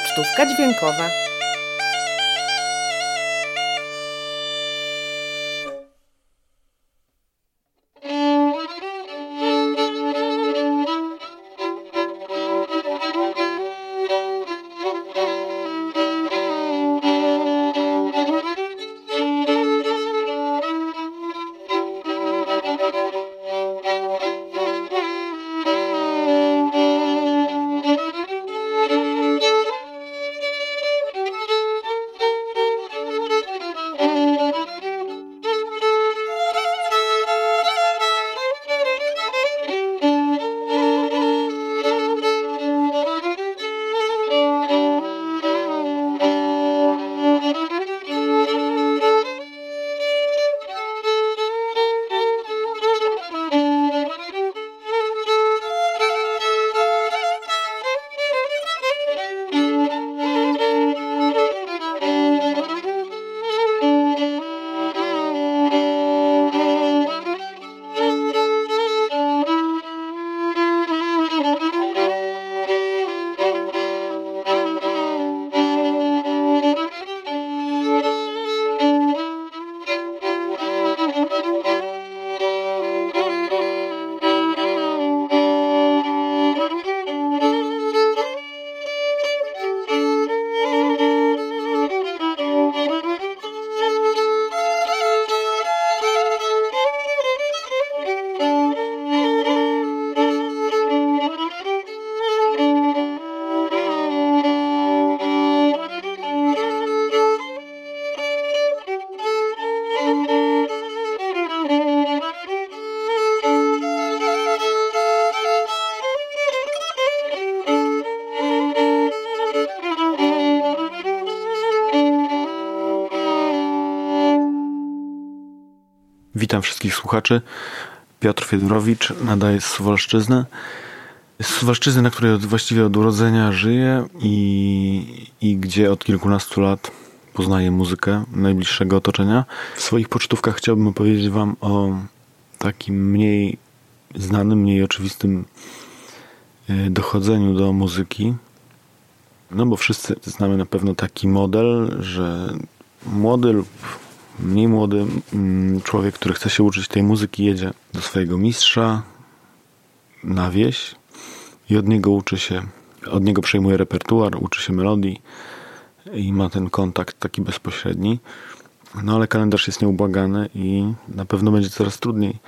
Pocztówka dźwiękowa. Witam wszystkich słuchaczy. Piotr Fiedorowicz nadaje z Suwalszczyzny. Z Suwalszczyzny, na której właściwie od urodzenia żyję i, i gdzie od kilkunastu lat poznaję muzykę najbliższego otoczenia. W swoich pocztówkach chciałbym opowiedzieć Wam o takim mniej znanym, mniej oczywistym e, dochodzeniu do muzyki. No bo wszyscy znamy na pewno taki model, że młody lub mniej młody mm, człowiek, który chce się uczyć tej muzyki, jedzie do swojego mistrza na wieś i od niego uczy się, od niego przejmuje repertuar, uczy się melodii i ma ten kontakt taki bezpośredni. No ale kalendarz jest nieubłagany i na pewno będzie coraz trudniej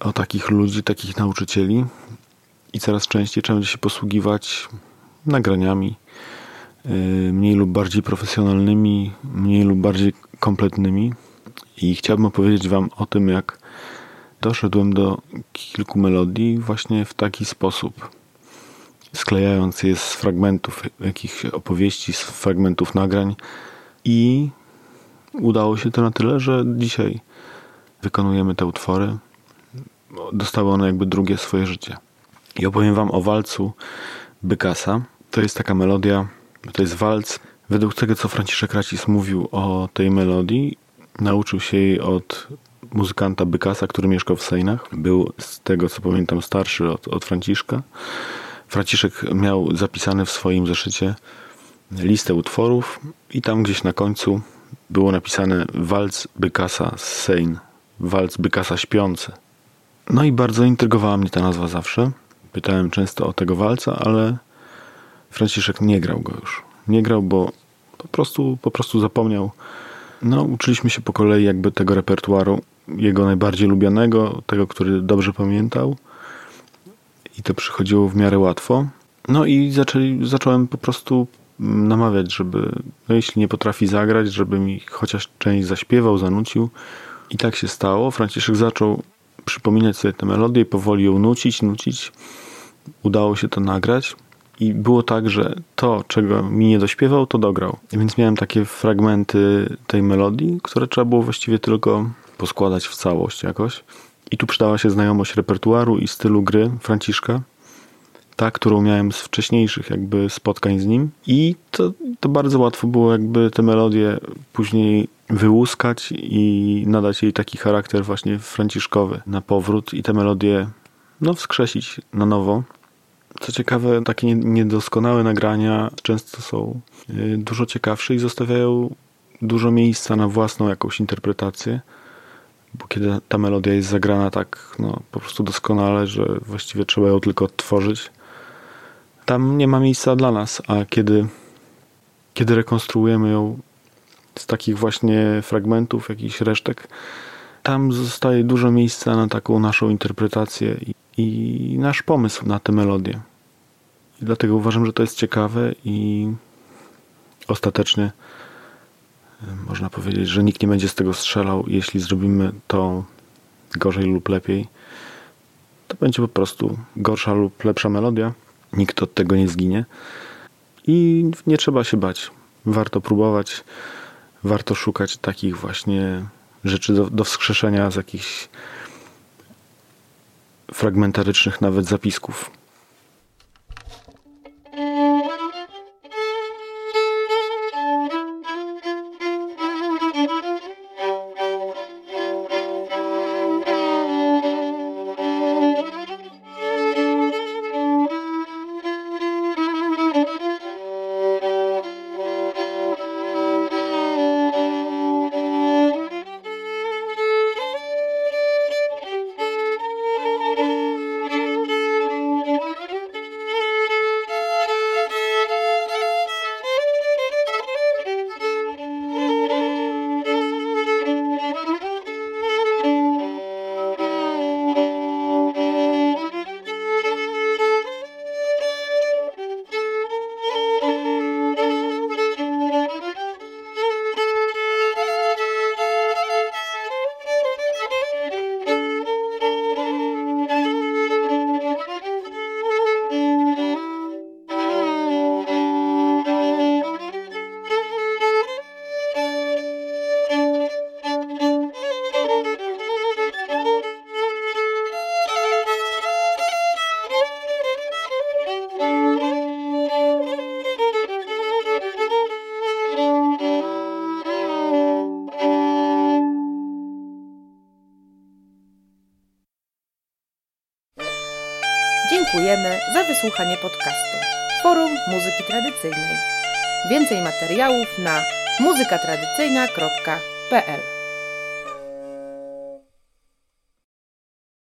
o takich ludzi, takich nauczycieli i coraz częściej trzeba będzie się posługiwać nagraniami mniej lub bardziej profesjonalnymi, mniej lub bardziej kompletnymi i chciałbym opowiedzieć Wam o tym, jak doszedłem do kilku melodii właśnie w taki sposób, sklejając je z fragmentów jakichś opowieści, z fragmentów nagrań i udało się to na tyle, że dzisiaj wykonujemy te utwory. Dostały one jakby drugie swoje życie. I opowiem Wam o walcu Bykasa. To jest taka melodia, to jest walc Według tego, co Franciszek Racis mówił o tej melodii, nauczył się jej od muzykanta Bykasa, który mieszkał w Sejnach. Był, z tego co pamiętam, starszy od, od Franciszka. Franciszek miał zapisane w swoim zeszycie listę utworów i tam gdzieś na końcu było napisane walc Bykasa z Sejn. Walc Bykasa śpiący. No i bardzo intrygowała mnie ta nazwa zawsze. Pytałem często o tego walca, ale Franciszek nie grał go już nie grał, bo po prostu, po prostu zapomniał. No, uczyliśmy się po kolei jakby tego repertuaru, jego najbardziej lubianego, tego, który dobrze pamiętał. I to przychodziło w miarę łatwo. No i zaczęli, zacząłem po prostu namawiać, żeby, no jeśli nie potrafi zagrać, żeby mi chociaż część zaśpiewał, zanucił. I tak się stało. Franciszek zaczął przypominać sobie tę melodię powoli ją nucić, nucić. Udało się to nagrać. I było tak, że to, czego mi nie dośpiewał, to dograł. Więc miałem takie fragmenty tej melodii, które trzeba było właściwie tylko poskładać w całość jakoś. I tu przydała się znajomość repertuaru i stylu gry Franciszka. Ta, którą miałem z wcześniejszych jakby spotkań z nim. I to, to bardzo łatwo było jakby te melodie później wyłuskać i nadać jej taki charakter właśnie franciszkowy na powrót i te melodie no wskrzesić na nowo. Co ciekawe, takie niedoskonałe nagrania często są y, dużo ciekawsze i zostawiają dużo miejsca na własną jakąś interpretację, bo kiedy ta melodia jest zagrana tak no, po prostu doskonale, że właściwie trzeba ją tylko odtworzyć, tam nie ma miejsca dla nas, a kiedy, kiedy rekonstruujemy ją z takich właśnie fragmentów, jakichś resztek, tam zostaje dużo miejsca na taką naszą interpretację i, i nasz pomysł na tę melodię. I dlatego uważam, że to jest ciekawe i ostatecznie można powiedzieć, że nikt nie będzie z tego strzelał, jeśli zrobimy to gorzej lub lepiej. To będzie po prostu gorsza lub lepsza melodia. Nikt od tego nie zginie. I nie trzeba się bać. Warto próbować, warto szukać takich właśnie rzeczy do, do wskrzeszenia z jakichś fragmentarycznych nawet zapisków. Dziękujemy za wysłuchanie podcastu Forum Muzyki Tradycyjnej. Więcej materiałów na muzykatradycyjna.pl